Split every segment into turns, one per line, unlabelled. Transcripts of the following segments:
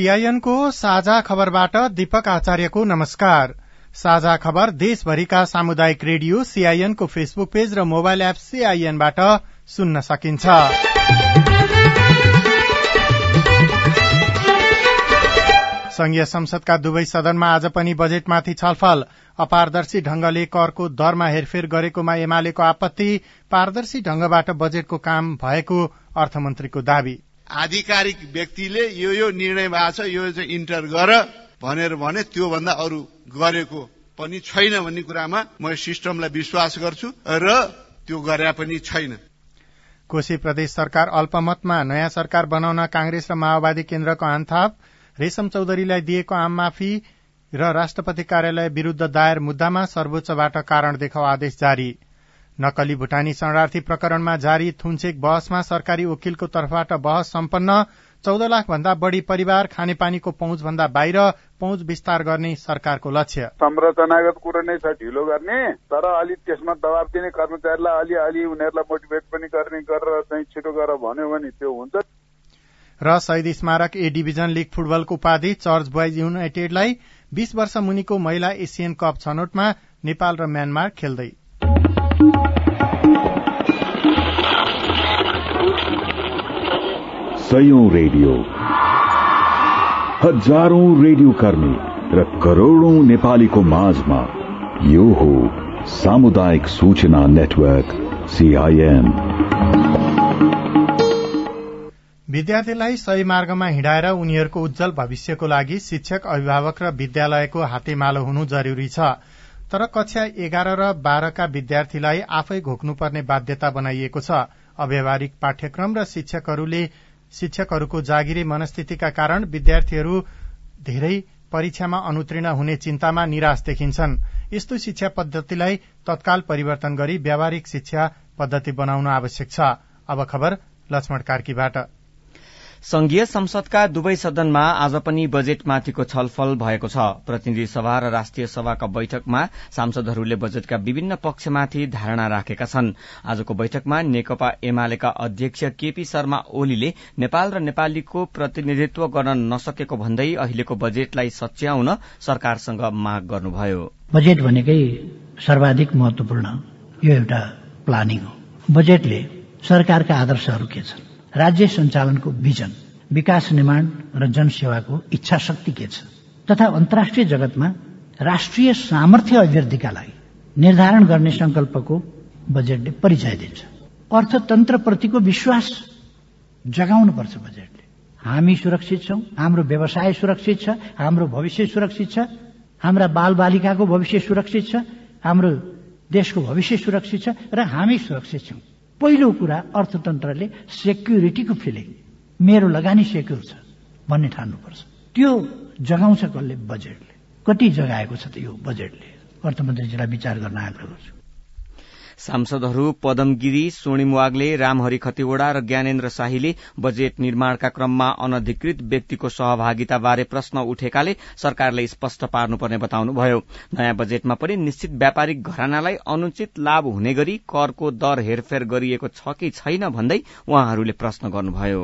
सीआईएनको साझा खबरबाट दीपक आचार्यको नमस्कार। साझा खबर देशभरिका सामुदायिक रेडियो सीआईएनको फेसबुक पेज र मोबाइल एप सीआईएनबाट सुन्न सकिन्छ। संघीय संसदका दुवै सदनमा आज पनि बजेटमाथि छलफल। अपारदर्शी ढंगले करको दरमा हेरफेर गरेकोमा एमालेको आपत्ति पारदर्शी ढंगबाट बजेटको काम भएको अर्थमन्त्रीको दावी।
आधिकारिक व्यक्तिले यो यो निर्णय भएको छ यो चाहिँ इन्टर गर भनेर भने त्योभन्दा अरू गरेको पनि छैन भन्ने कुरामा म सिस्टमलाई विश्वास गर्छु र त्यो गरे पनि छैन।
कोशी प्रदेश सरकार अल्पमतमा नयाँ सरकार बनाउन कांग्रेस र माओवादी केन्द्रको आन्थाप रेशम चौधरीलाई दिएको आम माफी र राष्ट्रपति कार्यालय विरूद्ध दायर मुद्दामा सर्वोच्चबाट कारण देखाउ आदेश जारी। नक्कली भूटानी शरणार्थी प्रकरणमा जारी थुन्चेक बहसमा सरकारी वकिलको तर्फबाट बहस सम्पन्न। चौध लाख भन्दा बढ़ी परिवार खानेपानीको पहुँच भन्दा बाहिर पहुँच विस्तार गर्ने सरकारको लक्ष्य।
संरचनागत कुरो नै छ ढिलो गर्ने तर अलि त्यसमा दबाब दिने कर्मचारीलाई अलि अलि उनीहरूलाई मोटिभेट पनि गर्ने गरेर चाहिँ छिटो गर भन्यो भने त्यो हुन्छ।
र शहीद स्मारक ए डिभिजन लीग फुटबलको उपाधि चर्च बोइज युनाइटेडलाई बीस वर्ष मुनिको महिला एसियन कप छनौटमा नेपाल र म्यानमार खेल्दै।
सयौं रेडियो हजारौं रेडियो कर्मी र करोड़ौं नेपालीको माझमा यो हो सामुदायिक सूचना नेटवर्क सीआईएन
विद्यार्थीलाई सही मार्गमा हिँडाएर उनीहरूको उज्जवल भविष्यको लागि शिक्षक अभिभावक र विद्यालयको हातेमालो हुनु जरूरी छ। तर कक्षा एघार र बाह्रका विद्यार्थीलाई आफै घोक्नुपर्ने बाध्यता बनाइएको छ। अव्यवहारिक पाठ्यक्रम र शिक्षकहरूले शिक्षकहरूको जागिरे मनस्थितिका कारण विद्यार्थीहरू धेरै परीक्षामा अनुतीर्ण हुने चिन्तामा निराश देखिन्छन्। यस्तो शिक्षा पद्धतिलाई तत्काल परिवर्तन गरी व्यावहारिक शिक्षा पद्धति बनाउन आवश्यक छ। अब खबर लक्ष्मण कार्कीबाट।
संघीय संसदका दुवै सदनमा आज पनि बजेटमाथिको छलफल भएको छ। प्रतिनिधि सभा र राष्ट्रिय सभाका बैठकमा सांसदहरूले बजेटका विभिन्न पक्षमाथि धारणा राखेका छन्। आजको बैठकमा नेकपा एमालेका अध्यक्ष केपी शर्मा ओलीले नेपाल र नेपालीको प्रतिनिधित्व गर्न नसकेको भन्दै अहिलेको बजेटलाई सच्याउन सरकारसँग माग गर्नुभयो।
बजेट भनेकै सर्वाधिक महत्वपूर्ण यो एउटा प्लानिङ हो। बजेटले सरकारका आदर्शहरू के छन्? राज्य सञ्चालनको विजन विकास निर्माण र जनसेवाको इच्छा शक्ति के छ? तथा अन्तर्राष्ट्रिय जगतमा राष्ट्रिय सामर्थ्य अभिवृद्धिका लागि निर्धारण गर्ने संकल्पको बजेटले परिचय दिन्छ। अर्थतन्त्रप्रतिको विश्वास जगाउनुपर्छ बजेटले। हामी सुरक्षित छौं हाम्रो व्यवसाय सुरक्षित छ हाम्रो भविष्य सुरक्षित छ हाम्रा बाल बालिकाको भविष्य सुरक्षित छ हाम्रो देशको भविष्य सुरक्षित छ र हामी सुरक्षित छौं। पहिलो कुरा अर्थतन्त्रले सेक्युरिटीको फिलिङ मेरो लगानी सेक्युर छ भन्ने ठान्नुपर्छ। त्यो जगाउँछ कसले? बजेटले कति जगाएको छ त यो बजेटले अर्थमन्त्रीजीलाई विचार गर्न आग्रह गर्छु।
सांसदहरू पदम गिरी स्वर्णिम वाग्ले रामहरि खतिवड़ा र ज्ञानेन्द्र शाहीले बजेट निर्माणका क्रममा अनधिकृत व्यक्तिको सहभागिताबारे प्रश्न उठेकाले सरकारले स्पष्ट पार्नुपर्ने बताउनुभयो। नयाँ बजेटमा पनि निश्चित व्यापारिक घरानालाई अनुचित लाभ हुने गरी करको दर हेरफेर गरिएको छ कि छैन भन्दै उहाँहरूले प्रश्न गर्नुभयो।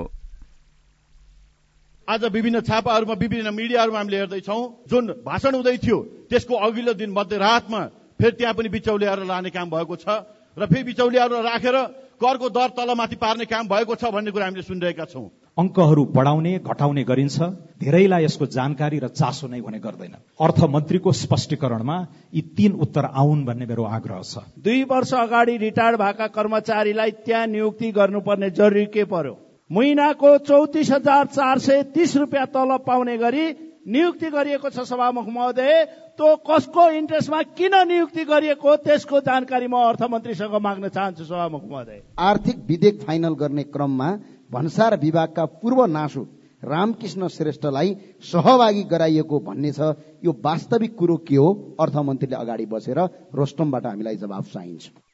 आज विभिन्न छापाहरूमा विभिन्न मिडियाहरूमा हामीले हेर्दैछौ जुन भाषण हुँदै थियो त्यसको अघिल्लो दिन मध्यरातमा फेरि त्यहाँ पनि बिचौलियाहरू लाने काम भएको छ र फेरि बिचौलियाहरू राखेर करको दर तलमाथि पार्ने काम भएको छ भन्ने कुरा हामीले सुनिरहेका छौँ।
अङ्कहरू बढाउने घटाउने गरिन्छ। धेरैलाई यसको जानकारी र चासो नै हुने गर्दैन। अर्थमन्त्रीको स्पष्टीकरणमा यी तीन उत्तर आउन् भन्ने मेरो आग्रह छ।
दुई वर्ष अगाडि रिटायर्ड भएका कर्मचारीलाई त्यहाँ नियुक्ति गर्नुपर्ने जरुरी के पर्यो? महिनाको चौतिस हजार चार सय तीस रुपियाँ तलब पाउने गरी नियुक्ति गरिएको छ सभामुख महोदय त्यो कसको इन्ट्रेस्टमा किन नियुक्ति गरिएको त्यसको जानकारी म अर्थमन्त्रीसँग माग्न चाहन्छु सभामुख महोदय।
आर्थिक विधेयक फाइनल गर्ने क्रममा भन्सार विभागका पूर्व नासु रामकृष्ण श्रेष्ठलाई सहभागी गराइएको भन्ने छ। यो वास्तविक कुरो के हो? अर्थमन्त्रीले अगाडि बसेर रोस्टमबाट हामीलाई जवाब चाहिन्छ।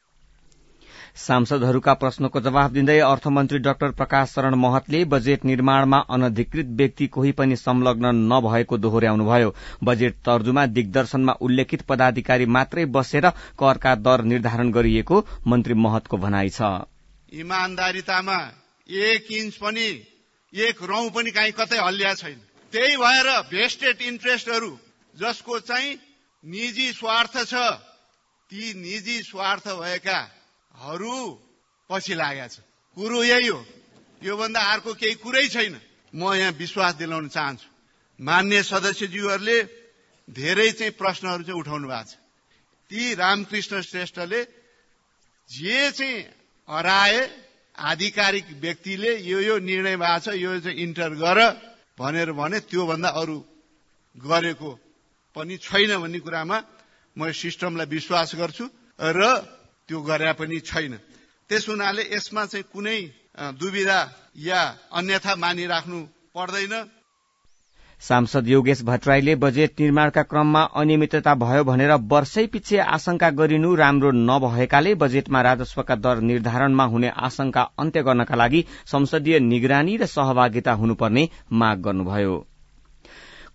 सांसदहरूका प्रश्नको जवाब दिँदै अर्थमन्त्री डाक्टर प्रकाश शरण महतले बजेट निर्माणमा अनधिकृत व्यक्ति कोही पनि संलग्न नभएको दोहोर्याउनुभयो बजेट तर्जुमा दिग्दर्शनमा उल्लेखित पदाधिकारी मात्रै बसेर करका दर निर्धारण गरिएको मन्त्री महतको भनाइ छ।
इमान्दारितामा एक इन्च पनि एक रौं पनि काहीँ कतै हल्लिया छैन। त्यही भएर भेस्टेड इन्ट्रेस्टहरू जसको चाहिँ निजी स्वार्थ छ ती निजी स्वार्थ भएका हरू पछि लागेका छ कुरो यही हो। योभन्दा अर्को केही कुरै छैन। म यहाँ विश्वास दिलाउन चाहन्छु। मान्य सदस्यज्यूहरूले धेरै चाहिँ प्रश्नहरू चाहिँ उठाउनु भएको छ। ती रामकृष्ण श्रेष्ठले जे चाहिँ हराए आधिकारिक व्यक्तिले यो यो निर्णय भएको छ यो चाहिँ इन्टर गर भनेर भने त्योभन्दा अरू गरेको पनि छैन भन्ने कुरामा म सिस्टमलाई विश्वास गर्छु। र त्यो गरे पनि छैन। त्यस हुनाले यसमा चाहिँ कुनै दुविधा या अन्यथा मानिराख्नु पर्दैन।
सांसद योगेश भट्टराईले बजेट निर्माणका क्रममा अनियमितता भयो भनेर वर्षै पछि आशंका गरिनु राम्रो नभएकाले बजेटमा राजस्वका दर निर्धारणमा हुने आशंका अन्त्य गर्नका लागि संसदीय निगरानी र सहभागिता हुनुपर्ने माग गर्नुभयो।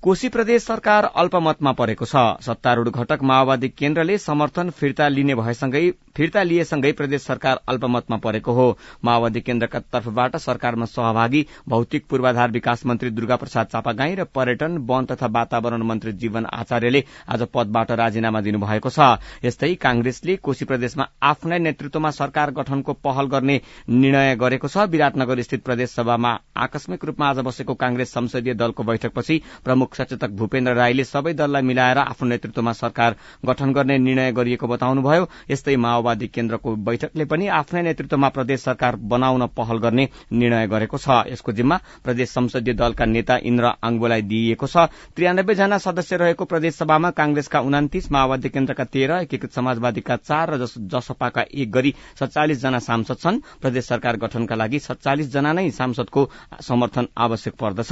कोशी प्रदेश सरकार अल्पमतमा परेको छ। सत्तारूढ़ घटक माओवादी केन्द्रले समर्थन फिर्ता लिने भएसँगै फिर्ता लिएसँगै प्रदेश सरकार अल्पमतमा परेको हो। माओवादी केन्द्रका तर्फबाट सरकारमा सहभागी भौतिक पूर्वाधार विकास मन्त्री दुर्गा प्रसाद चापागाई र पर्यटन वन तथा वातावरण मन्त्री जीवन आचार्यले आज पदबाट राजीनामा दिनुभएको छ। यस्तै कांग्रेसले कोशी प्रदेशमा आफ्नै नेतृत्वमा सरकार गठनको पहल गर्ने निर्णय गरेको छ। विराटनगर स्थित प्रदेश सभामा आकस्मिक रूपमा आज बसेको कांग्रेस संसदीय दलको बैठकपछि प्रमुख प्रमुख सचेतक भूपेन्द्र राईले सबै दललाई मिलाएर आफ्नो नेतृत्वमा सरकार गठन गर्ने निर्णय गरिएको बताउनुभयो। यस्तै माओवादी केन्द्रको बैठकले पनि आफ्नै नेतृत्वमा प्रदेश सरकार बनाउन पहल गर्ने निर्णय गरेको छ। यसको जिम्मा प्रदेश संसदीय दलका नेता इन्द्र आङ्गोलाई दिइएको छ। त्रियानब्बे जना सदस्य रहेको प्रदेश सभामा कांग्रेसका उनातिस माओवादी केन्द्रका तेह्र एकीकृत समाजवादीका चार र जसपाका एक गरी सत्तालिस जना सांसद छन्। प्रदेश सरकार गठनका लागि सत्तालिस जना नै सांसदको समर्थन आवश्यक पर्दछ।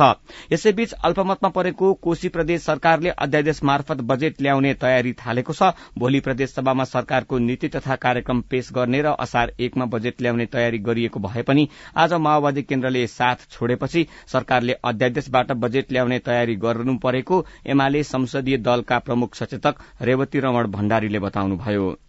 यसैबीच अल्पमतमा परेको कोशी प्रदेश सरकारले अध्यादेश मार्फत बजेट ल्याउने तयारी थालेको छ। भोलि प्रदेश सभामा सरकारको नीति तथा कार्यक्रम पेश गर्ने र असार एकमा बजेट ल्याउने तयारी गरिएको भए पनि आज माओवादी केन्द्रले साथ छोडेपछि सरकारले अध्यादेशबाट बजेट ल्याउने तयारी गर्नु परेको एमाले संसदीय दलका प्रमुख सचेतक रेवती रमण भण्डारीले बताउनुभयो।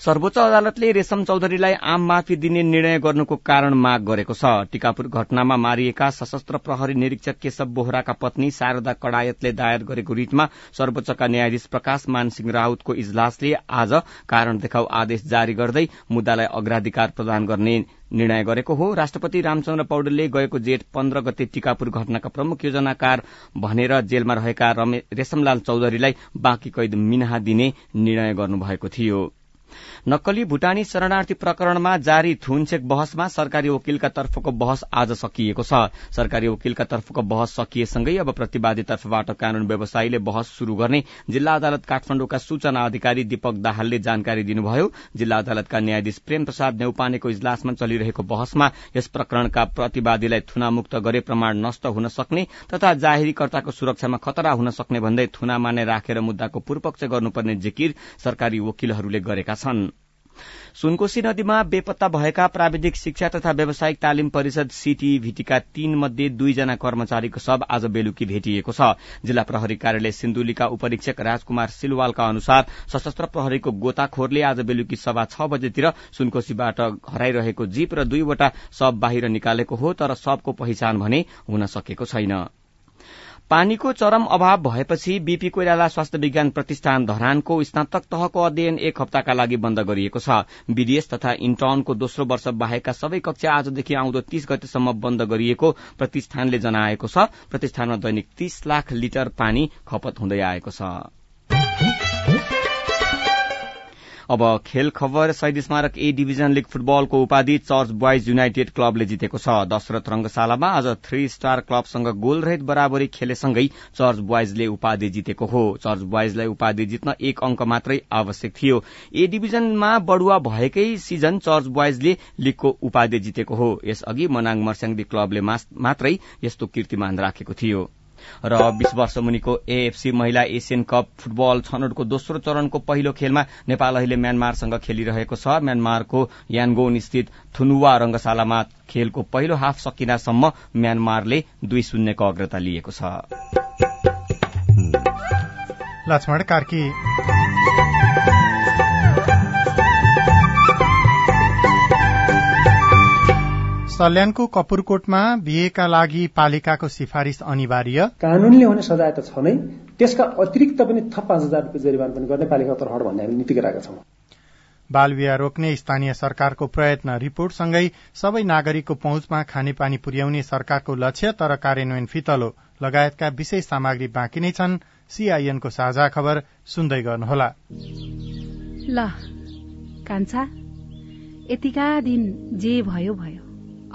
सर्वोच्च अदालतले रेशम चौधरीलाई आम माफी दिने निर्णय गर्नुको कारण माग गरेको छ। टीकापुर घटनामा मारिएका सशस्त्र प्रहरी निरीक्षक केशव बोहराका पत्नी शारदा कडायतले दायर गरेको रिटमा सर्वोच्चका न्यायाधीश प्रकाश मानसिंह राउतको इजलासले आज कारण देखाउ आदेश जारी गर्दै मुद्दालाई अग्राधिकार प्रदान गर्ने निर्णय गरेको हो। राष्ट्रपति रामचन्द्र पौडेलले गएको जेठ पन्ध्र गते टीकापुर घटनाका प्रमुख योजनाकार भनेर जेलमा रहेका रेशमलाल चौधरीलाई बाँकी कैद मिनाहा दिने निर्णय गर्नुभएको थियो। नक्कली भूटानी शरणार्थी प्रकरणमा जारी थुनछेक बहसमा सरकारी वकिलका तर्फको बहस आज सकिएको छ। सरकारी वकिलका तर्फको बहस सकिएसँगै अब प्रतिवादी तर्फबाट कानून व्यवसायीले बहस शुरू गर्ने जिल्ला अदालत काठमाडौँका सूचना अधिकारी दीपक दाहालले जानकारी दिनुभयो। जिल्ला अदालतका न्यायाधीश प्रेम प्रसाद नेउपानेको इजलासमा चलिरहेको बहसमा यस प्रकरणका प्रतिवादीलाई थुनामुक्त गरे प्रमाण नष्ट हुन सक्ने तथा जाहेरीकर्ताको सुरक्षामा खतरा हुन सक्ने भन्दै थुनामा नै राखेर मुद्दाको पूर्वपक्ष गर्नुपर्ने जिकिर सरकारी वकिलहरूले गरेका छन्। सुनकोशी नदीमा बेपत्ता भएका प्राविधिक शिक्षा तथा व्यावसायिक तालिम परिषद सीटीभीटीका तीन मध्ये दुईजना कर्मचारीको शव आज बेलुकी भेटिएको छ। जिल्ला प्रहरी कार्यालय सिन्धुलीका उपरीक्षक राजकुमार सिलवालका अनुसार सशस्त्र प्रहरीको गोताखोरले आज बेलुकी सभा छ बजेतिर सुनकोशीबाट हराइरहेको जीप र दुईवटा शव बाहिर निकालेको हो तर शवको पहिचान भने हुन सकेको छैन। पानीको चरम अभाव भएपछि बीपी कोइराला स्वास्थ्य विज्ञान प्रतिष्ठान धरानको स्नातक तहको अध्ययन एक हप्ताका लागि बन्द गरिएको छ। बीडीएस तथा इन्टर्नको दोस्रो वर्ष बाहेकका सबै कक्षा आजदेखि आउँदो तीस गतेसम्म बन्द गरिएको प्रतिष्ठानले जनाएको छ। प्रतिष्ठानमा दैनिक तीस लाख लिटर पानी खपत हुँदै आएको छ। अब खेल खबर शहीद स्मारक ए डिभिजन लीग फुटबलको उपाधि चर्च बोइज युनाइटेड क्लबले जितेको छ। दशरथ रंगशालामा आज थ्री स्टार क्लबसँग गोल रहित बराबरी खेलेसँगै चर्च बोइजले उपाधि जितेको हो। चर्च बोइजलाई उपाधि जित्न एक अंक मात्रै आवश्यक थियो। ए डिभिजनमा बढुवा भएकै सिजन चर्च बोइजले लीगको उपाधि जितेको हो। यसअघि मनाङ मर्स्याङदी क्लबले मात्रै यस्तो कीर्तिमान राखेको थियो। र बीस वर्ष मुनिको एएफसी महिला एसियन कप फुटबल छनौटको दोस्रो चरणको पहिलो खेलमा नेपाल अहिले म्यानमारसँग खेलिरहेको छ। म्यानमारको यानगोन स्थित थुनुवा रंगशालामा खेलको पहिलो हाफ सकिनासम्म म्यानमारले दुई शून्यको अग्रता लिएको छ।
सल्यानको कपुरकोटमा बिहेका लागि पालिकाको सिफारिस अनिवार्य।
कानूनले हुने सजाय त छ नै। त्यसका अतिरिक्त पनि थप पाँच हजार रुपियाँ जरिवाना पनि गर्ने पालिका तर्फबाट भन्ने हामी नीति गराएका छौँ।
बाल विवाह रोक्ने स्थानीय सरकारको प्रयत्न। रिपोर्टसँगै सबै नागरिकको पहुँचमा खानेपानी पुर्याउने सरकारको लक्ष्य तर कार्यान्वयन फितलो। लगायतका विशेष सामग्री बाँकी नै छन्। सीआईएनको साझा खबर सुन्दै गर्नुहोला।
ल कान्छा यतिका दिन जे भयो भयो।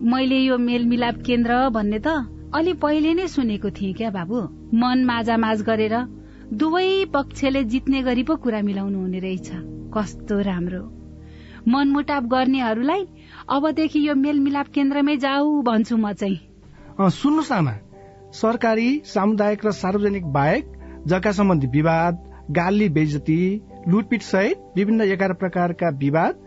मैले यो मेलमिलाप केन्द्र भन्ने त अलि पहिले नै सुनेको थिएँ क्या बाबु। मन माझामाझ गरेर दुवै पक्षले जित्ने गरी पो कुरा मिलाउनु हुने रहेछ। कस्तो राम्रो। मनमुटाप गर्नेहरूलाई अबदेखि यो मेलमिलाप केन्द्रमै जाऊ भन्छु म चाहिँ।
सुन्नुहोस् आमा। सरकारी सामुदायिक र सार्वजनिक बाहेक जग्गा सम्बन्धी विवाद गाली बेजती लुटपिट सहित विभिन्न एघार प्रकारका विवाद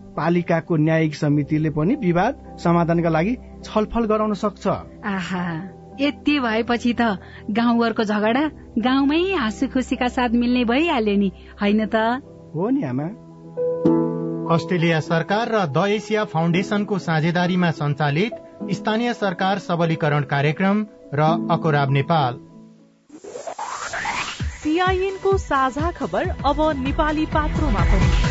पालिकाको न्यायिक समितिले पनि विवाद समाधानका लागि छलफल गराउन सक्छ।
आहा यति भएपछि त गाउँघरको झगडा गाउँमै हाँसु खुसीका साथ मिल्ने भइहाल्यो नि होइन त?
हो नि आमा।
अस्ट्रेलिया सरकार र द एसिया फाउन्डेशनको साझेदारीमा सञ्चालित स्थानीय सरकार सबलीकरण कार्यक्रम र अकोराब नेपाल।
सीआईएनको साझा खबर अब नेपाली पात्रोमा पनि।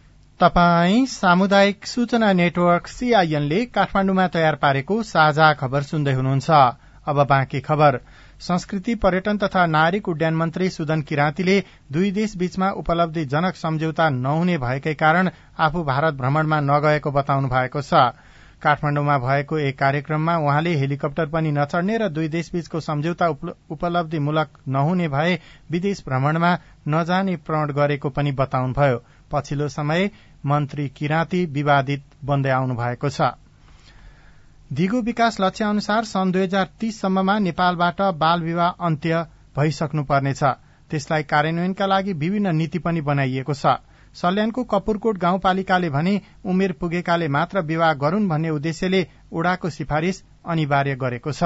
तपाई सामुदायिक सूचना नेटवर्क सीआईएनले काठमाण्डुमा तयार पारेको साझा खबर सुन्दै हुनुहुन्छ। अब बाँकी खबर। संस्कृति पर्यटन तथा नागरिक उड्डयन मन्त्री सुदन किराँतीले दुई देश बीचमा उपलब्धिजनक सम्झौता नहुने भएकै कारण आफू भारत भ्रमणमा नगएको बताउनु भएको छ। काठमाण्डुमा भएको एक कार्यक्रममा उहाँले हेलिकप्टर पनि नचढ्ने र दुई देशबीचको सम्झौता उपलब्धिमूलक नहुने भए विदेश भ्रमणमा नजाने प्रण गरेको पनि बताउनुभयो। पछिल्लो समय मन्त्री किराँती विवादित बन्दै आउनु भएको छ। दिगो विकास लक्ष्य अनुसार सन् दुई हजार तीससम्ममा नेपालबाट बाल विवाह अन्त्य भइसक्नुपर्नेछ। त्यसलाई कार्यान्वयनका लागि विभिन्न नीति पनि बनाइएको छ। सल्यानको कपुरकोट गाउँपालिकाले भने उमेर पुगेकाले मात्र विवाह गरून् भन्ने उद्देश्यले ओडाको सिफारिश अनिवार्य गरेको छ।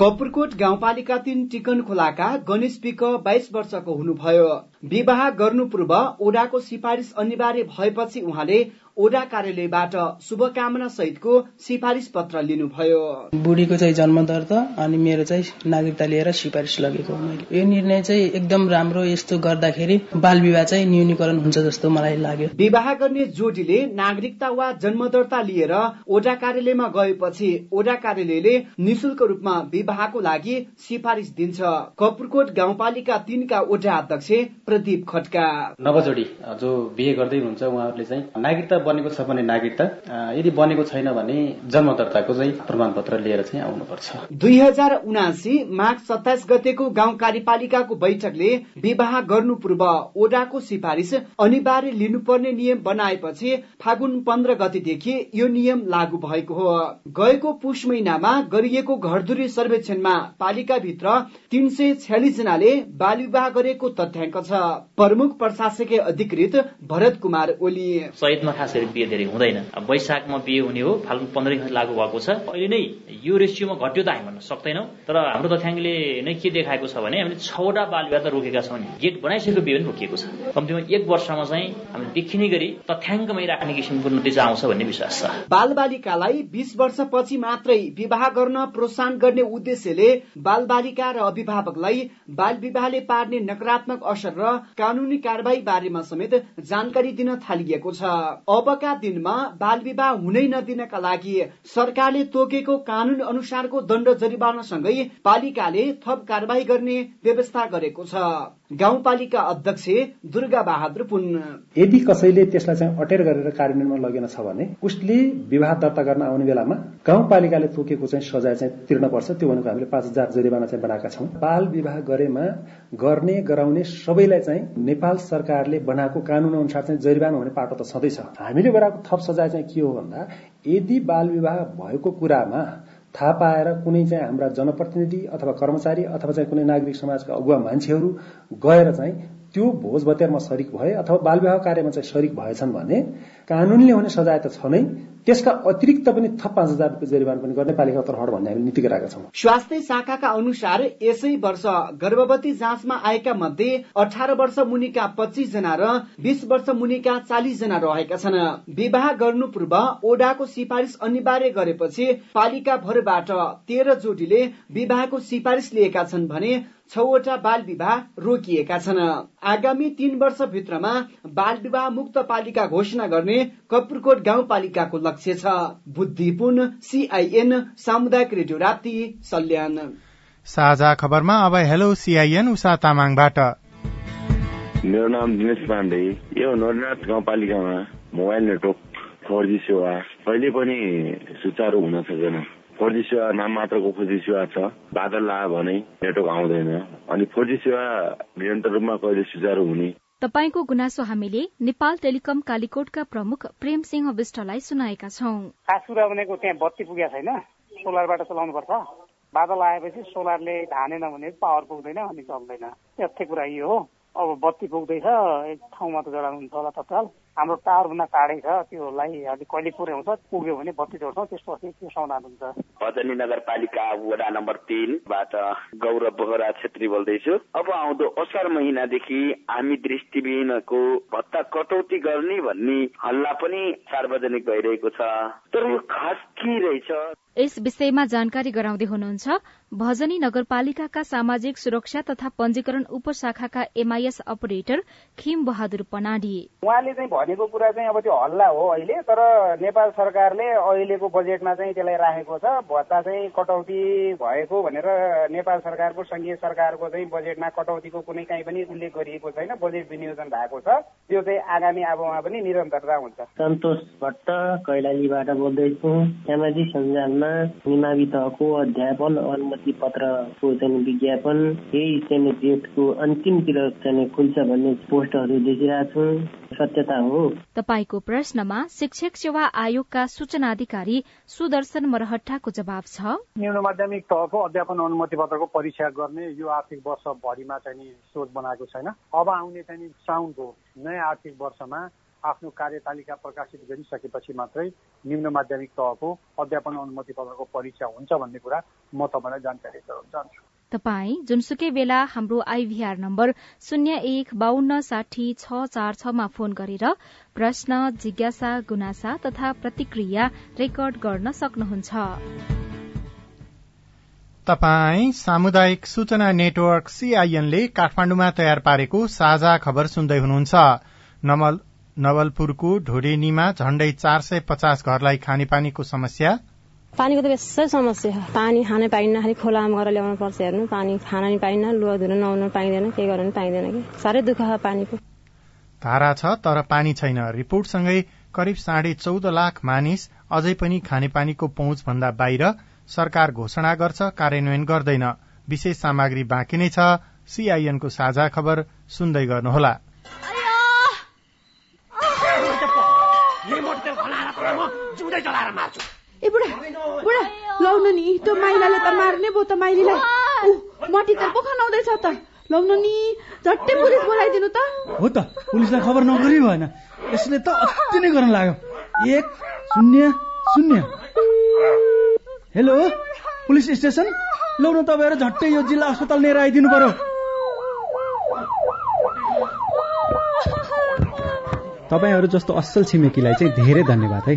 कपुरकोट गाउँपालिका तीन टिकन खोलाका गणेश पिक बाइस वर्षको हुनुभयो। विवाह गर्नु पूर्व ओडाको सिफारिश अनिवार्य भएपछि उहाँले ओडा कार्यालयबाट शुभकामना सहितको सिफारिस पत्र लिनुभयो।
बुढीको चाहिँ जन्म दर्ता अनि मेरो चाहिँ नागरिकता लिएर सिफारिस लगेको मैले। यो निर्णय चाहिँ एकदम राम्रो यस्तो गर्दाखेरि बाल विवाह चाहिँ न्यूनीकरण हुन्छ जस्तो मलाई लाग्यो।
विवाह गर्ने जोडीले नागरिकता वा जन्म दर्ता लिएर ओडा कार्यालयमा गएपछि ओडा कार्यालयले निशुल्क रूपमा विवाहको लागि सिफारिस दिन्छ। कपुरकोट गाउँपालिका तीनका ओडा अध्यक्ष प्रदीप खड्का।
नवजोडी जो बिहे गर्दै हुनुहुन्छ उहाँहरूले चाहिँ नागरिकता बनेको छ भने नागरिकता यदि बनेको छैन भने जन्म दर्ताको चाहिँ प्रमाणपत्र लिएर चाहिँ आउनुपर्छ।
दुई हजार उनासी माघ सत्ताइस गतेको गाउँ कार्यपालिकाको बैठकले विवाह गर्नु पूर्व ओडाको सिफारिस अनिवार्य लिनुपर्ने नियम बनाएपछि फागुन पन्ध्र गतेदेखि यो नियम लागू भएको हो। गएको पुष महिनामा गरिएको घरधुरी सर्वेक्षणमा पालिकाभित्र तीन सय छ्यालिस जनाले बाल विवाह गरेको तथ्याङ्क छ। प्रमुख प्रशासकीय अधिकृत भरत कुमार ओली।
चैतमा खास गरी बिहे धेरै हुँदैन। वैशाखमा बिहे हुने हो फाल्गुन पन्ध्र लागू भएको छ। अहिले नै यो रेसियोमा घट्यो त हामी भन्न सक्दैनौँ। तर हाम्रो तथ्याङ्कले नै के देखाएको छ भने हामीले छवटा बाल विवाह त रोकेका छौँ नि। गेट बनाइसकेको बिहे पनि रोकिएको छ। कम्तीमा एक वर्षमा चाहिँ हामीले देखिने गरी तथ्याङ्कमै राख्ने किसिमको नतिजा आउँछ भन्ने विश्वास छ।
बाल बालिकालाई बीस वर्षपछि मात्रै विवाह गर्न प्रोत्साहन गर्ने उद्देश्यले बाल बालिका र अभिभावकलाई बाल विवाहले पार्ने नकारात्मक असर र कानूनी कार्यवाही बारेमा समेत जानकारी दिन थालिएको छ। अबका दिनमा बाल विवाह हुनै नदिनका लागि सरकारले तोकेको कानून अनुसारको दण्ड जरिवानासँगै पालिकाले थप कार्यवाही गर्ने व्यवस्था गरेको छ। गाउँपालिका अध्यक्ष दुर्गा बहादुर पुन।
यदि कसैले त्यसलाई चाहिँ अटेर गरेर कार्यान्वयनमा लगेन छ भने उसले विवाह दर्ता गर्न आउने बेलामा गाउँपालिकाले तोकेको चाहिँ सजाय चाहिँ तिर्न पर्छ। त्यो भनेको हामीले पाँच हजार जरिवाना चाहिँ बनाएका छौँ। बाल विवाह गरेमा गर्ने गराउने सबैलाई चाहिँ नेपाल सरकारले बनाएको कानून अनुसार चाहिँ जरिवाना हुने पाटो त छँदैछ। हामीले गराएको थप सजाय चाहिँ के हो भन्दा यदि बाल विवाह भएको कुरामा थाहा पाएर कुनै चाहिँ हाम्रा जनप्रतिनिधि अथवा कर्मचारी अथवा चाहिँ कुनै नागरिक समाजका अगुवा मान्छेहरू गएर चाहिँ त्यो भोज भतेरमा सरिक भए अथवा बाल विवाह कार्यमा चाहिँ सरिक भएछन् भने कानूनले हुने सजाय त छ नै। त्यसका अतिरिक्त पनि थप पाँच हजार जरिवाना पनि गर्ने पालिका तर्फबाट भन्ने हामीले नीति गराएका छौँ।
स्वास्थ्य शाखाका अनुसार यसै वर्ष गर्भवती जाँचमा आएका मध्ये अठार वर्ष मुनिका पच्चिस जना र बीस वर्ष मुनिका चालिस जना रहेका छन्। विवाह गर्नु पूर्व ओडाको सिफारिस अनिवार्य गरेपछि पालिका भरबाट तेह्र जोडीले विवाहको सिफारिस लिएका छन् भने छवटा बाल विवाह रोकिएका छन्। आगामी तीन वर्षभित्रमा बाल विवाह मुक्त पालिका घोषणा गर्ने कपुरकोट गाउँपालिकाको लक्ष्य छ। बुद्धिपूर्ण सीआईएन सामुदायिक रेडियो राप्ती सल्यान।
साझा खबरमा अब हेलो सीआईएन उषा तामाङबाट।
मेरो नाम दिनेश पाण्डे। यो नरनाथ गाउँपालिकामा मोबाइल नेटवर्क फोर जी सेवा। कहिले पनि सुचारू हुन सकेन फोर जी सेवा नाम मात्रको फोर जी सेवा छ। बादल आयो भने नेटवर्क आउँदैन। अनि फोर जी सेवा निरन्तर रूपमा कहिले सुचारू हुने?
तपाईँको गुनासो हामीले नेपाल टेलिकम कालीकोटका प्रमुख प्रेम सिंह विष्टलाई सुनाएका छौं।
खास कुरा भनेको त्यहाँ बत्ती पुगेको छैन? सोलरबाट चलाउनु पर्छ बादल आएपछि सोलरले धानेन भने पावर पुग्दैन अनि चल्दैन। यस्तै कुरा यो हो। अब बत्ती पुग्दैछ एक ठाउँमा त जडाउनु हुन्छ होला तत्काल। हाम्रो टावरभन्दा टाढै छ त्योलाई अलिक कहिले पुर्याउँछ पुग्यो भने बत्ती जोड्छौँ त्यसपछि त्यो समाधान हुन्छ
भजनी नगरपालिका वडा नम्बर तिनबाट गौरव बोहरा छेत्री बोल्दैछु। अब आउँदो असार महिनादेखि हामी दृष्टिविहीनको भत्ता कटौती गर्ने भन्ने हल्ला पनि सार्वजनिक भइरहेको छ। तर यो खास के रहेछ?
यस विषयमा जानकारी गराउँदै हुनुहुन्छ भजनी नगरपालिकाका सामाजिक सुरक्षा तथा पञ्जीकरण उपशाखाका एमआईएस अपरेटर खिम बहादुर पनाडी।
उहाँले चाहिँ भनेको कुरा चाहिँ अब त्यो हल्ला हो अहिले तर नेपाल सरकारले अहिलेको बजेटमा चाहिँ त्यसलाई राखेको छ। भत्ता चाहिँ कटौती भएको भनेर नेपाल सरकारको संघीय सरकारको चाहिँ बजेटमा कटौतीको कुनै काहीँ पनि उल्लेख गरिएको छैन बजेट विनियोजन भएको छ। त्यो चाहिँ आगामी अबमा पनि निरन्तरता हुन्छ।
सन्तोष भट्ट कैलालीबाट बोल्दैछु। सामाजिक सञ्जालमा निमावि तहको अध्यापन अनुमति पत्रको चाहिँ विज्ञापन यही चाहिँ डेटको अन्तिमतिर चाहिँ खुल्छ भन्ने पोस्टहरू देखिरहेको छु। सत्यता हो।
तपाईँको प्रश्नमा शिक्षक सेवा आयोगका सूचना अधिकारी सुदर्शन मरहट्टाको जवाब छ।
निम्न माध्यमिक तहको अध्यापन अनुमति पत्रको परीक्षा गर्ने यो आर्थिक वर्षभरिमा चाहिँ सोच बनाएको छैन। अब आउने चाहिँ साउनको नयाँ आर्थिक वर्षमा आफ्नो कार्यतालिका प्रकाशित गरिसकेपछि मात्रै निम्न माध्यमिक तहको अध्यापन अनुमति पत्रको परीक्षा हुन्छ भन्ने कुरा म तपाईँलाई जानकारी गराउन चाहन्छु।
तपाई जुनसुकै बेला हाम्रो आइभीआर नम्बर शून्य एक बान्न साठी छ चार छमा फोन गरेर प्रश्न जिज्ञासा गुनासा तथा प्रतिक्रिया रेकर्ड गर्न सक्नुहुन्छ।
तपाई सामुदायिक सूचना नेटवर्क सीआईएनले काठमाण्डुमा तयार पारेको साझा खबर सुन्दै हुनुहुन्छ। नवलपुरको ढोडेनीमा झण्डै चार सय पचास घरलाई खानेपानीको समस्या।
पानीको त बेसै समस्या छ पानी खानै पाइन्न खालि खोलामा गएर ल्याउनु पर्छ हेर्नु। पानी खान नि पाइन्न लुगा धुन नुहाउन पाइँदैन केही गर्न पाइँदैन कि? साह्रै दुःख छ पानीको।
धारा छ तर पानी छैन। रिपोर्टसँगै करिब साढे चौध लाख मानिस अझै पनि खानेपानीको पहुँच भन्दा बाहिर सरकार घोषणा गर्छ कार्यान्वयन गर्दैन। विशेष सामग्री बाँकी नै छ। सीआईएनको साझा खबर सुन्दै गर्नुहोला।
ए बुढा बुढा लाउनु नि त्यो माइलाले त मार्ने भयो त माइलीलाई। मटी त पो खनाउँदैछ त। लाउनु नि झट्टै पुलिस बोलाइदिनु त।
हो त पुलिसलाई खबर नगरी भएन। यसले त अति नै गर्न लाग्यो। एक शून्य शून्य। Hello police station? लौन तपाईँहरू झट्टै यो जिल्ला अस्पताल लिएर आइदिनु पर्यो।
तपाईँहरू जस्तो असल छिमेकीलाई चाहिँ धेरै धन्यवाद है।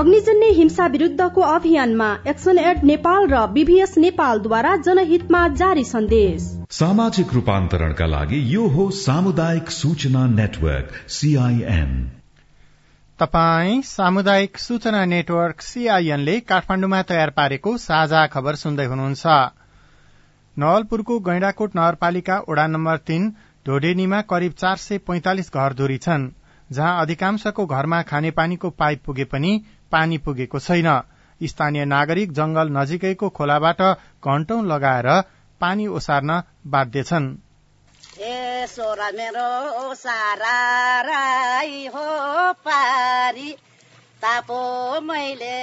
अग्निजन्य हिंसा विरूद्धको अभियानमा एक्सन एड नेपाल र बीभीएस नेपालद्वारा जनहितमा जारी सन्देश।
सामाजिक रूपान्तरणका लागि यो हो सामुदायिक सूचना नेटवर्क सीआईएन
तपाई सामुदायिक सूचना नेटवर्क सीआईएनले काठमाण्डुमा तयार पारेको साझा खबर सुन्दै हुनुहुन्छ। नवलपुरको गैंडाकोट नगरपालिका ओडा नम्बर तीन ढोडेनीमा करिब चार सय पैंतालिस घरधुरी छन् जहाँ अधिकांशको घरमा खानेपानीको पाइप पुगे पनि पानी पुगेको छैन। स्थानीय नागरिक जंगल नजिकैको खोलाबाट घण्टौं लगाएर पानी ओसार्न बाध्य छन्।
मेरो सारा राई हो पारी। तापो मैले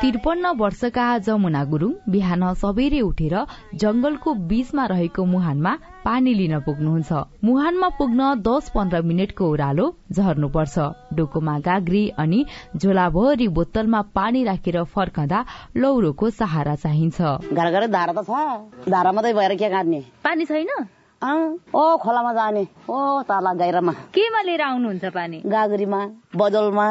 त्रिपन्न वर्षका जमुना गुरूङ बिहान सबेरै उठेर जंगलको बीचमा रहेको मुहानमा पानी लिन पुग्नुहुन्छ। मुहानमा पुग्न दस पन्ध्र मिनटको ओह्रालो झर्नुपर्छ। डोकोमा गाग्री अनि झोलाभरि बोतलमा पानी राखेर फर्कँदा लौरोको सहारा चाहिन्छ।
घर घरै धारा त छ। धारा मात्रै भएर के काट्ने
पानी छैन?
ओ खोलामा जाने। ओ ताला गाइरामा
केमा लिएर आउनुहुन्छ पानी?
गाग्रीमा बजलमा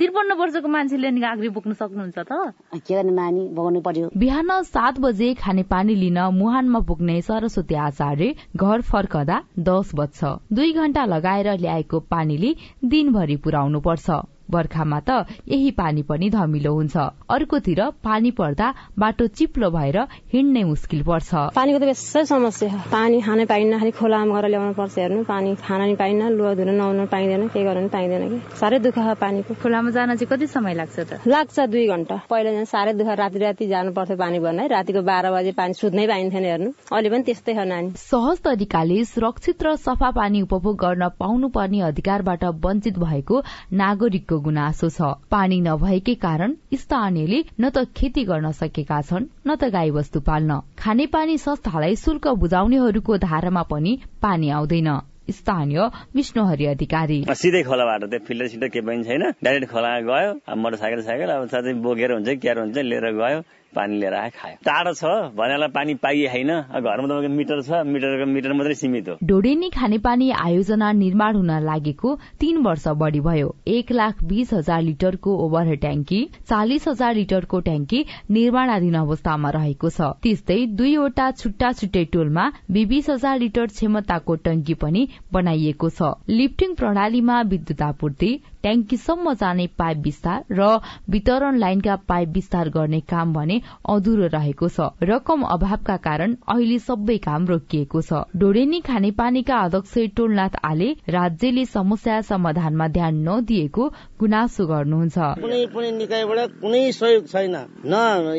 त्रिपन्न वर्षको मान्छेले नि गाग्री बोक्न सक्नुहुन्छ त।
के गर्ने नानी? बगाउनु पर्यो।
बिहान सात बजे खाने पानी लिन मुहानमा पुग्ने सरस्वती आचार्य घर फर्कदा दस बज्छ। दुई घण्टा लगाएर ल्याएको पानीले दिनभरि पुर्याउनु पर्छ बर्खामा त यही पानी पनि धमिलो हुन्छ। अर्कोतिर पानी पर्दा बाटो चिप्लो भएर हिँड्नै मुस्किल पर्छ।
पानीको त बेसै समस्या। छ पानी खानै पाइन्न खालि खोलामा गएर ल्याउनु पर्छ हेर्नु। पानी खान नि पाइन्न लुगा धुन नुहाउन पाइँदैन केही गर्न पाइँदैन कि? साह्रै दुःख छ पानीको।
खोलामा जान चाहिँ कति समय लाग्छ त?
लाग्छ दुई घण्टा पहिला साह्रै दुःख राति राति जानु पर्थ्यो पानी भर्न रातिको बाह्र बजे पानी सुत्नै पाइन्थेन हेर्नु। अहिले पनि त्यस्तै छ नानी।
सहज तरिकाले सुरक्षित र सफा पानी उपभोग गर्न पाउनु पर्ने अधिकारबाट वञ्चित भएको नागरिकको गुनासो छ। पानी नभएकै कारण स्थानीयले न त खेती गर्न सकेका छन् न त गाई वस्तु पाल्न। खानेपानी संस्थालाई शुल्क बुझाउनेहरूको धारामा पनि पानी आउँदैन। स्थानीय विष्णुहरि अधिकारी।
सिधै खोलाबाट त्यो फिल्टर सिल्टर केही पनि छैन। डाइरेक्ट खोला गयो। मोटरसाइकल साइकल अब साथै बोकेर हुन्छ क्यार हुन्छ लिएर गयो। पानी लिएर आयो खायो। टाढो छ भनेलाई पानी पाइए होइन। घरमा तपाईँको मिटर छ मिटरको मिटर मात्रै सीमित हो।
डोडेनी खानेपानी आयोजना निर्माण हुन लागेको तीन वर्ष बढ़ी भयो। एक लाख बीस हजार लिटरको ओभर ट्याङ्की चालिस हजार लिटरको ट्याङ्की निर्माणाधीन अवस्थामा रहेको छ। त्यस्तै दुईवटा छुट्टा छुट्टै टोलमा बिबिस हजार लिटर क्षमताको टंकी पनि बनाइएको छ। लिफ्टिङ प्रणालीमा विद्युत आपूर्ति ट्याङ्कीसम्म जाने पाइप विस्तार र वितरण लाइनका पाइप विस्तार गर्ने काम भने अधुरो रहेको छ। रकम अभावका कारण अहिले सबै काम रोकिएको छ। डोडेनी खानेपानीका अध्यक्ष टोलनाथ आले राज्यले समस्या समाधानमा ध्यान नदिएको गुनासो गर्नुहुन्छ।
कुनै पनि निकायबाट कुनै सहयोग छैन। न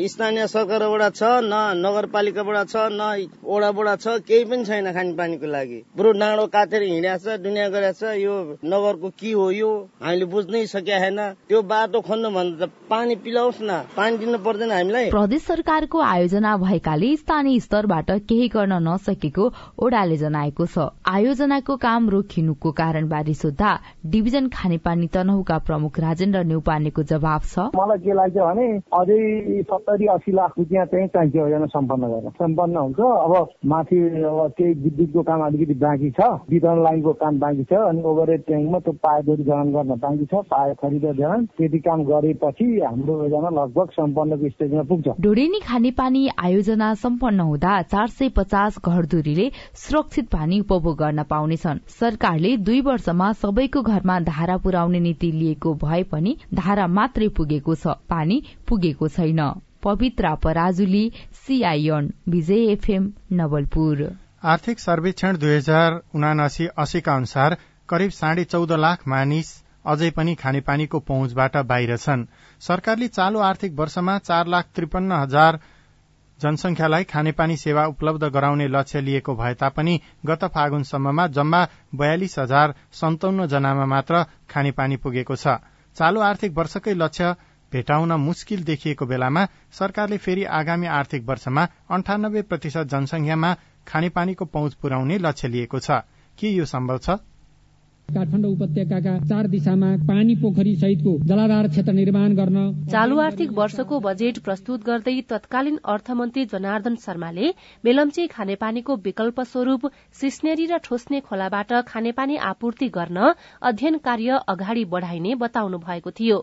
स्थानीय सरकारबाट छ न नगरपालिकाबाट छ न ओडाबाट छ केही पनि छैन खानेपानीको लागि। बरु डाँडो काटेर हिँडेको छ दुनियाँ गरेको छ यो नगरको के हो यो? हामीले बुझ्नै सकेका छैन त्यो बाटो खन्नु भन्दा पानी पिलाओस् न। पानी दिनु पर्दैन हामीलाई।
प्रदेश सरकारको आयोजना भएकाले स्थानीय स्तरबाट केही गर्न नसकेको ओडाले जनाएको छ। आयोजनाको काम रोकिनुको बारे सोद्धा डिभिजन खानेपानी तनहुका प्रमुख राजेन्द्र नेउपानेको जवाब छ।
मलाई के लाग्छ भने अझै सत्तरी अस्सी लाख रुपियाँ चाहिँ चाहिन्छ योजना सम्पन्न गर्न। सम्पन्न हुन्छ। अब माथि अब केही विद्युतको काम अलिकति बाँकी छ। वितरण लाइनको काम बाँकी छ अनि ओभरहेड ट्याङ्कमा त्यो पाइपहरू जडान गर्न बाँकी छ पाइप खरिद जडान त्यति काम गरेपछि हाम्रो योजना लगभग सम्पन्नको स्टेजमा पुग्छ।
डोडेनी खानेपानी आयोजना सम्पन्न हुँदा चार सय पचास घरधुरीले सुरक्षित पानी उपभोग गर्न पाउनेछन्। सरकारले दुई वर्षमा सबैको घरमा धारा पुर्याउने नीति लिएको भए पनि धारा मात्रै पुगेको छ पानी पुगेको छैन। Pavitra Parajuli CIN Vijay FM Nawalpur.
आर्थिक सर्वेक्षण दुई हजार उनासी अस्सीका अनुसार करिब साढे चौध लाख मानिस अझै पनि खानेपानीको पहुँचबाट बाहिर छन्। सरकारले चालू आर्थिक वर्षमा चार लाख त्रिपन्न हजार जनसंख्यालाई खानेपानी सेवा उपलब्ध गराउने लक्ष्य लिएको भए तापनि गत फागुनसम्ममा जम्मा बयालिस हजार सन्ताउन्न जनामा मात्र खानेपानी पुगेको छ। चालू आर्थिक वर्षकै लक्ष्य भेटाउन मुस्किल देखिएको बेलामा सरकारले फेरि आगामी आर्थिक वर्षमा अन्ठानब्बे प्रतिशत जनसंख्यामा खानेपानीको पहुँच पुर्याउने लक्ष्य लिएको छ। के यो सम्भव छ?
काठमाडौँ उपत्यकाका चार दिशामा पानी पोखरी सहितको जलाधार क्षेत्र निर्माण गर्न
चालू आर्थिक वर्षको बजेट प्रस्तुत गर्दै तत्कालीन अर्थमन्त्री जनार्दन शर्माले मेलम्ची खानेपानीको विकल्प स्वरूप सिस्नेरी र ठोस्ने खोलाबाट खानेपानी आपूर्ति गर्न अध्ययन कार्य अगाडि बढ़ाइने बताउनु भएको थियो।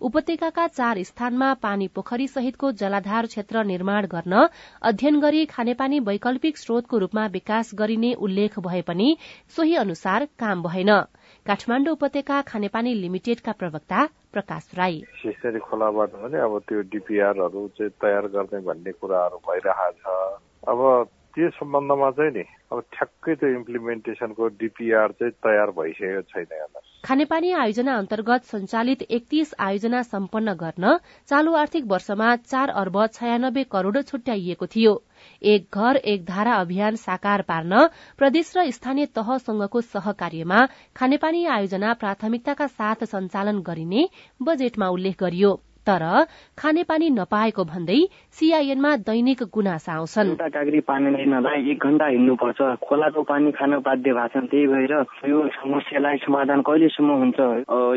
उपत्यकाका चार स्थानमा पानी पोखरी सहितको जलाधार क्षेत्र निर्माण गर्न अध्ययन गरी खानेपानी वैकल्पिक स्रोतको रूपमा विकास गरिने उल्लेख भए पनि सोही अनुसार काम भएन। काठमाण्डु उपत्यका खानेपानी लिमिटेडका प्रवक्ता प्रकाश राई।
खोलाबाट अब त्यो डिपिआरहरू तयार गर्ने भन्ने कुराहरू अब त्यो सम्बन्धमा चाहिँ नि अब ठ्याक्कै त्यो इम्प्लिमेन्टेसनको डिपिआर चाहिँ तयार भइसकेको छैन
खानेपानी आयोजना अन्तर्गत सञ्चालित एकतीस आयोजना सम्पन्न गर्न चालू आर्थिक वर्षमा चार अर्ब छयानब्बे करोड़ छुट्याइएको थियो। एक घर एक धारा अभियान साकार पार्न प्रदेश र स्थानीय तहसँगको सहकार्यमा खानेपानी आयोजना प्राथमिकताका साथ सञ्चालन गरिने बजेटमा उल्लेख गरियो। तर खानेपानी नपाएको भन्दै सीआईएनमा दैनिक गुनासा आउँछन्।
कागरी पानी लिनलाई एक घण्टा हिँड्नुपर्छ। खोलाको पानी खान बाध्य भएको छन् त्यही भएर यो समस्यालाई समाधान कहिलेसम्म हुन्छ?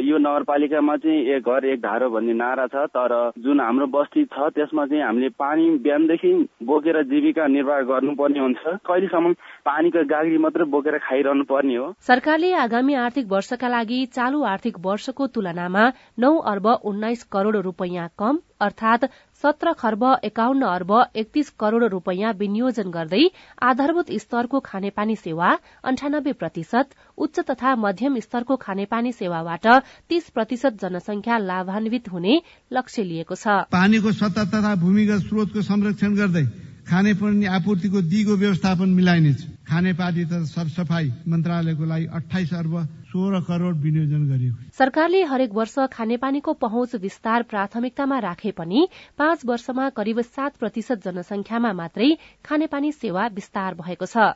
यो नगरपालिकामा चाहिँ एक घर एक धारो भन्ने नारा छ तर जुन हाम्रो बस्ती छ त्यसमा चाहिँ हामीले पानी बिहानदेखि बोकेर जीविका निर्वाह गर्नुपर्ने हुन्छ। कहिलेसम्म पानीको गाग्री मात्र बोकेर खाइरहनु पर्ने हो?
सरकारले आगामी आर्थिक वर्षका लागि चालू आर्थिक वर्षको तुलनामा नौ अर्ब उन्नाइस करोड़ रूपियाँ कम अर्थात सत्र खर्ब एकाउन्न अर्ब एकतीस करोड़ रूपियाँ विनियोजन गर्दै आधारभूत स्तरको खानेपानी सेवा अन्ठानब्बे प्रतिशत उच्च तथा मध्यम स्तरको खानेपानी सेवाबाट तीस प्रतिशत जनसंख्या लाभान्वित हुने लक्ष्य लिएको छ।
पानीको तथा भूमिगत स्रोतको संरक्षण गर्दै खानेपानी आपूर्तिको दिगो व्यवस्थापन मिलाइनेछ खानेपानी तथा सरसफाई मन्त्रालयको लागि अठाइस अर्ब सोह्र करोड़ विनियोजन गरिएको
सरकारले हरेक वर्ष खानेपानीको पहुँच विस्तार प्राथमिकतामा राखे पनि पाँच वर्षमा करिब सात प्रतिशत जनसंख्यामा मात्रै खानेपानी सेवा विस्तार भएको छ।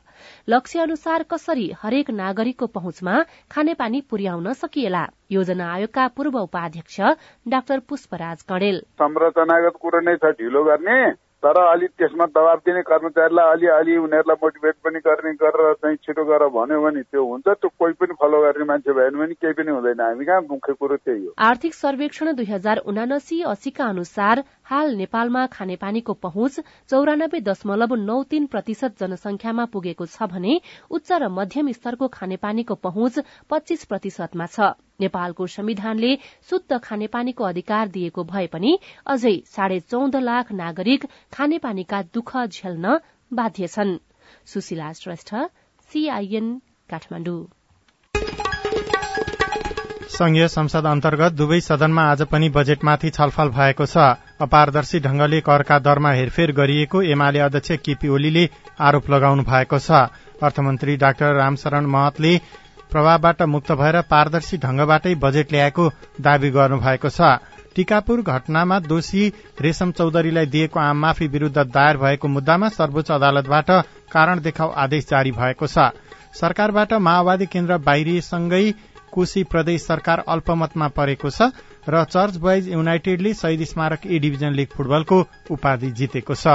लक्ष्य अनुसार कसरी हरेक नागरिकको पहुँचमा खानेपानी पुर्याउन सकिएला? योजना आयोगका पूर्व उपाध्यक्ष डाक्टर पुष्पराज कणेल।
संरचनागत कुरो नै छ ढिलो गर्ने। तर अलि त्यसमा दबाब दिने कर्मचारीलाई अलि उनीहरूलाई मोटिभेट पनि गर्ने गरेर चाहिँ छिटो गर भन्यो भने त्यो हुन्छ। त्यो कोही पनि फलो गर्ने मान्छे भएन भने केही पनि हुँदैन। हामी कहाँ मुख्य कुरो त्यही हो।
आर्थिक सर्वेक्षण दुई हजार उनासी अस्सीका अनुसार हाल नेपालमा खानेपानीको पहुँच चौरानब्बे दशमलव नौ तीन प्रतिशत जनसंख्यामा पुगेको छ भने उच्च र मध्यम स्तरको खानेपानीको पहुँच पच्चीस प्रतिशतमा छ। नेपालको संविधानले शुद्ध खानेपानीको अधिकार दिएको भए पनि अझै साढे चौध लाख नागरिक खानेपानीका दुःख झेल्न बाध्य छन्।
संघीय संसद अन्तर्गत दुवै सदनमा आज पनि बजेटमाथि छलफल भएको छ। अपारदर्शी ढंगले करका दरमा हेरफेर गरिएको एमाले अध्यक्ष केपी ओलीले आरोप लगाउनु भएको छ। अर्थमन्त्री डाक्टर रामशरण महतले प्रभावबाट मुक्त भएर पारदर्शी ढंगबाटै बजेट ल्याएको दावी गर्नु भएको छ। टीकापुर घटनामा दोषी रेशम चौधरीलाई दिएको आम माफी विरूद्ध दायर भएको मुद्दामा सर्वोच्च अदालतबाट कारण देखाउ आदेश जारी भएको छ। सरकारबाट माओवादी केन्द्र बाहिरिसँगै कोशी प्रदेश सरकार अल्पमतमा परेको छ र चर्च बोइज युनाइटेडले शहीद स्मारक ए डिभिजन लीग फुटबलको उपाधि जितेको छ।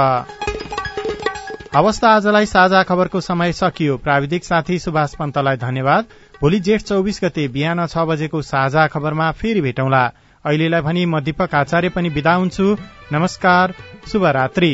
अवस्था आजलाई साझा खबरको समय सकियो। प्राविधिक साथी सुभाष पन्तलाई धन्यवाद। भोलि जेठ चौबिस गते बिहान छ बजेको साझा खबरमा फेरि भेटौँला। अहिलेलाई भनी म दीपक आचार्य पनि विदा हुन्छु। नमस्कार शुभरात्री।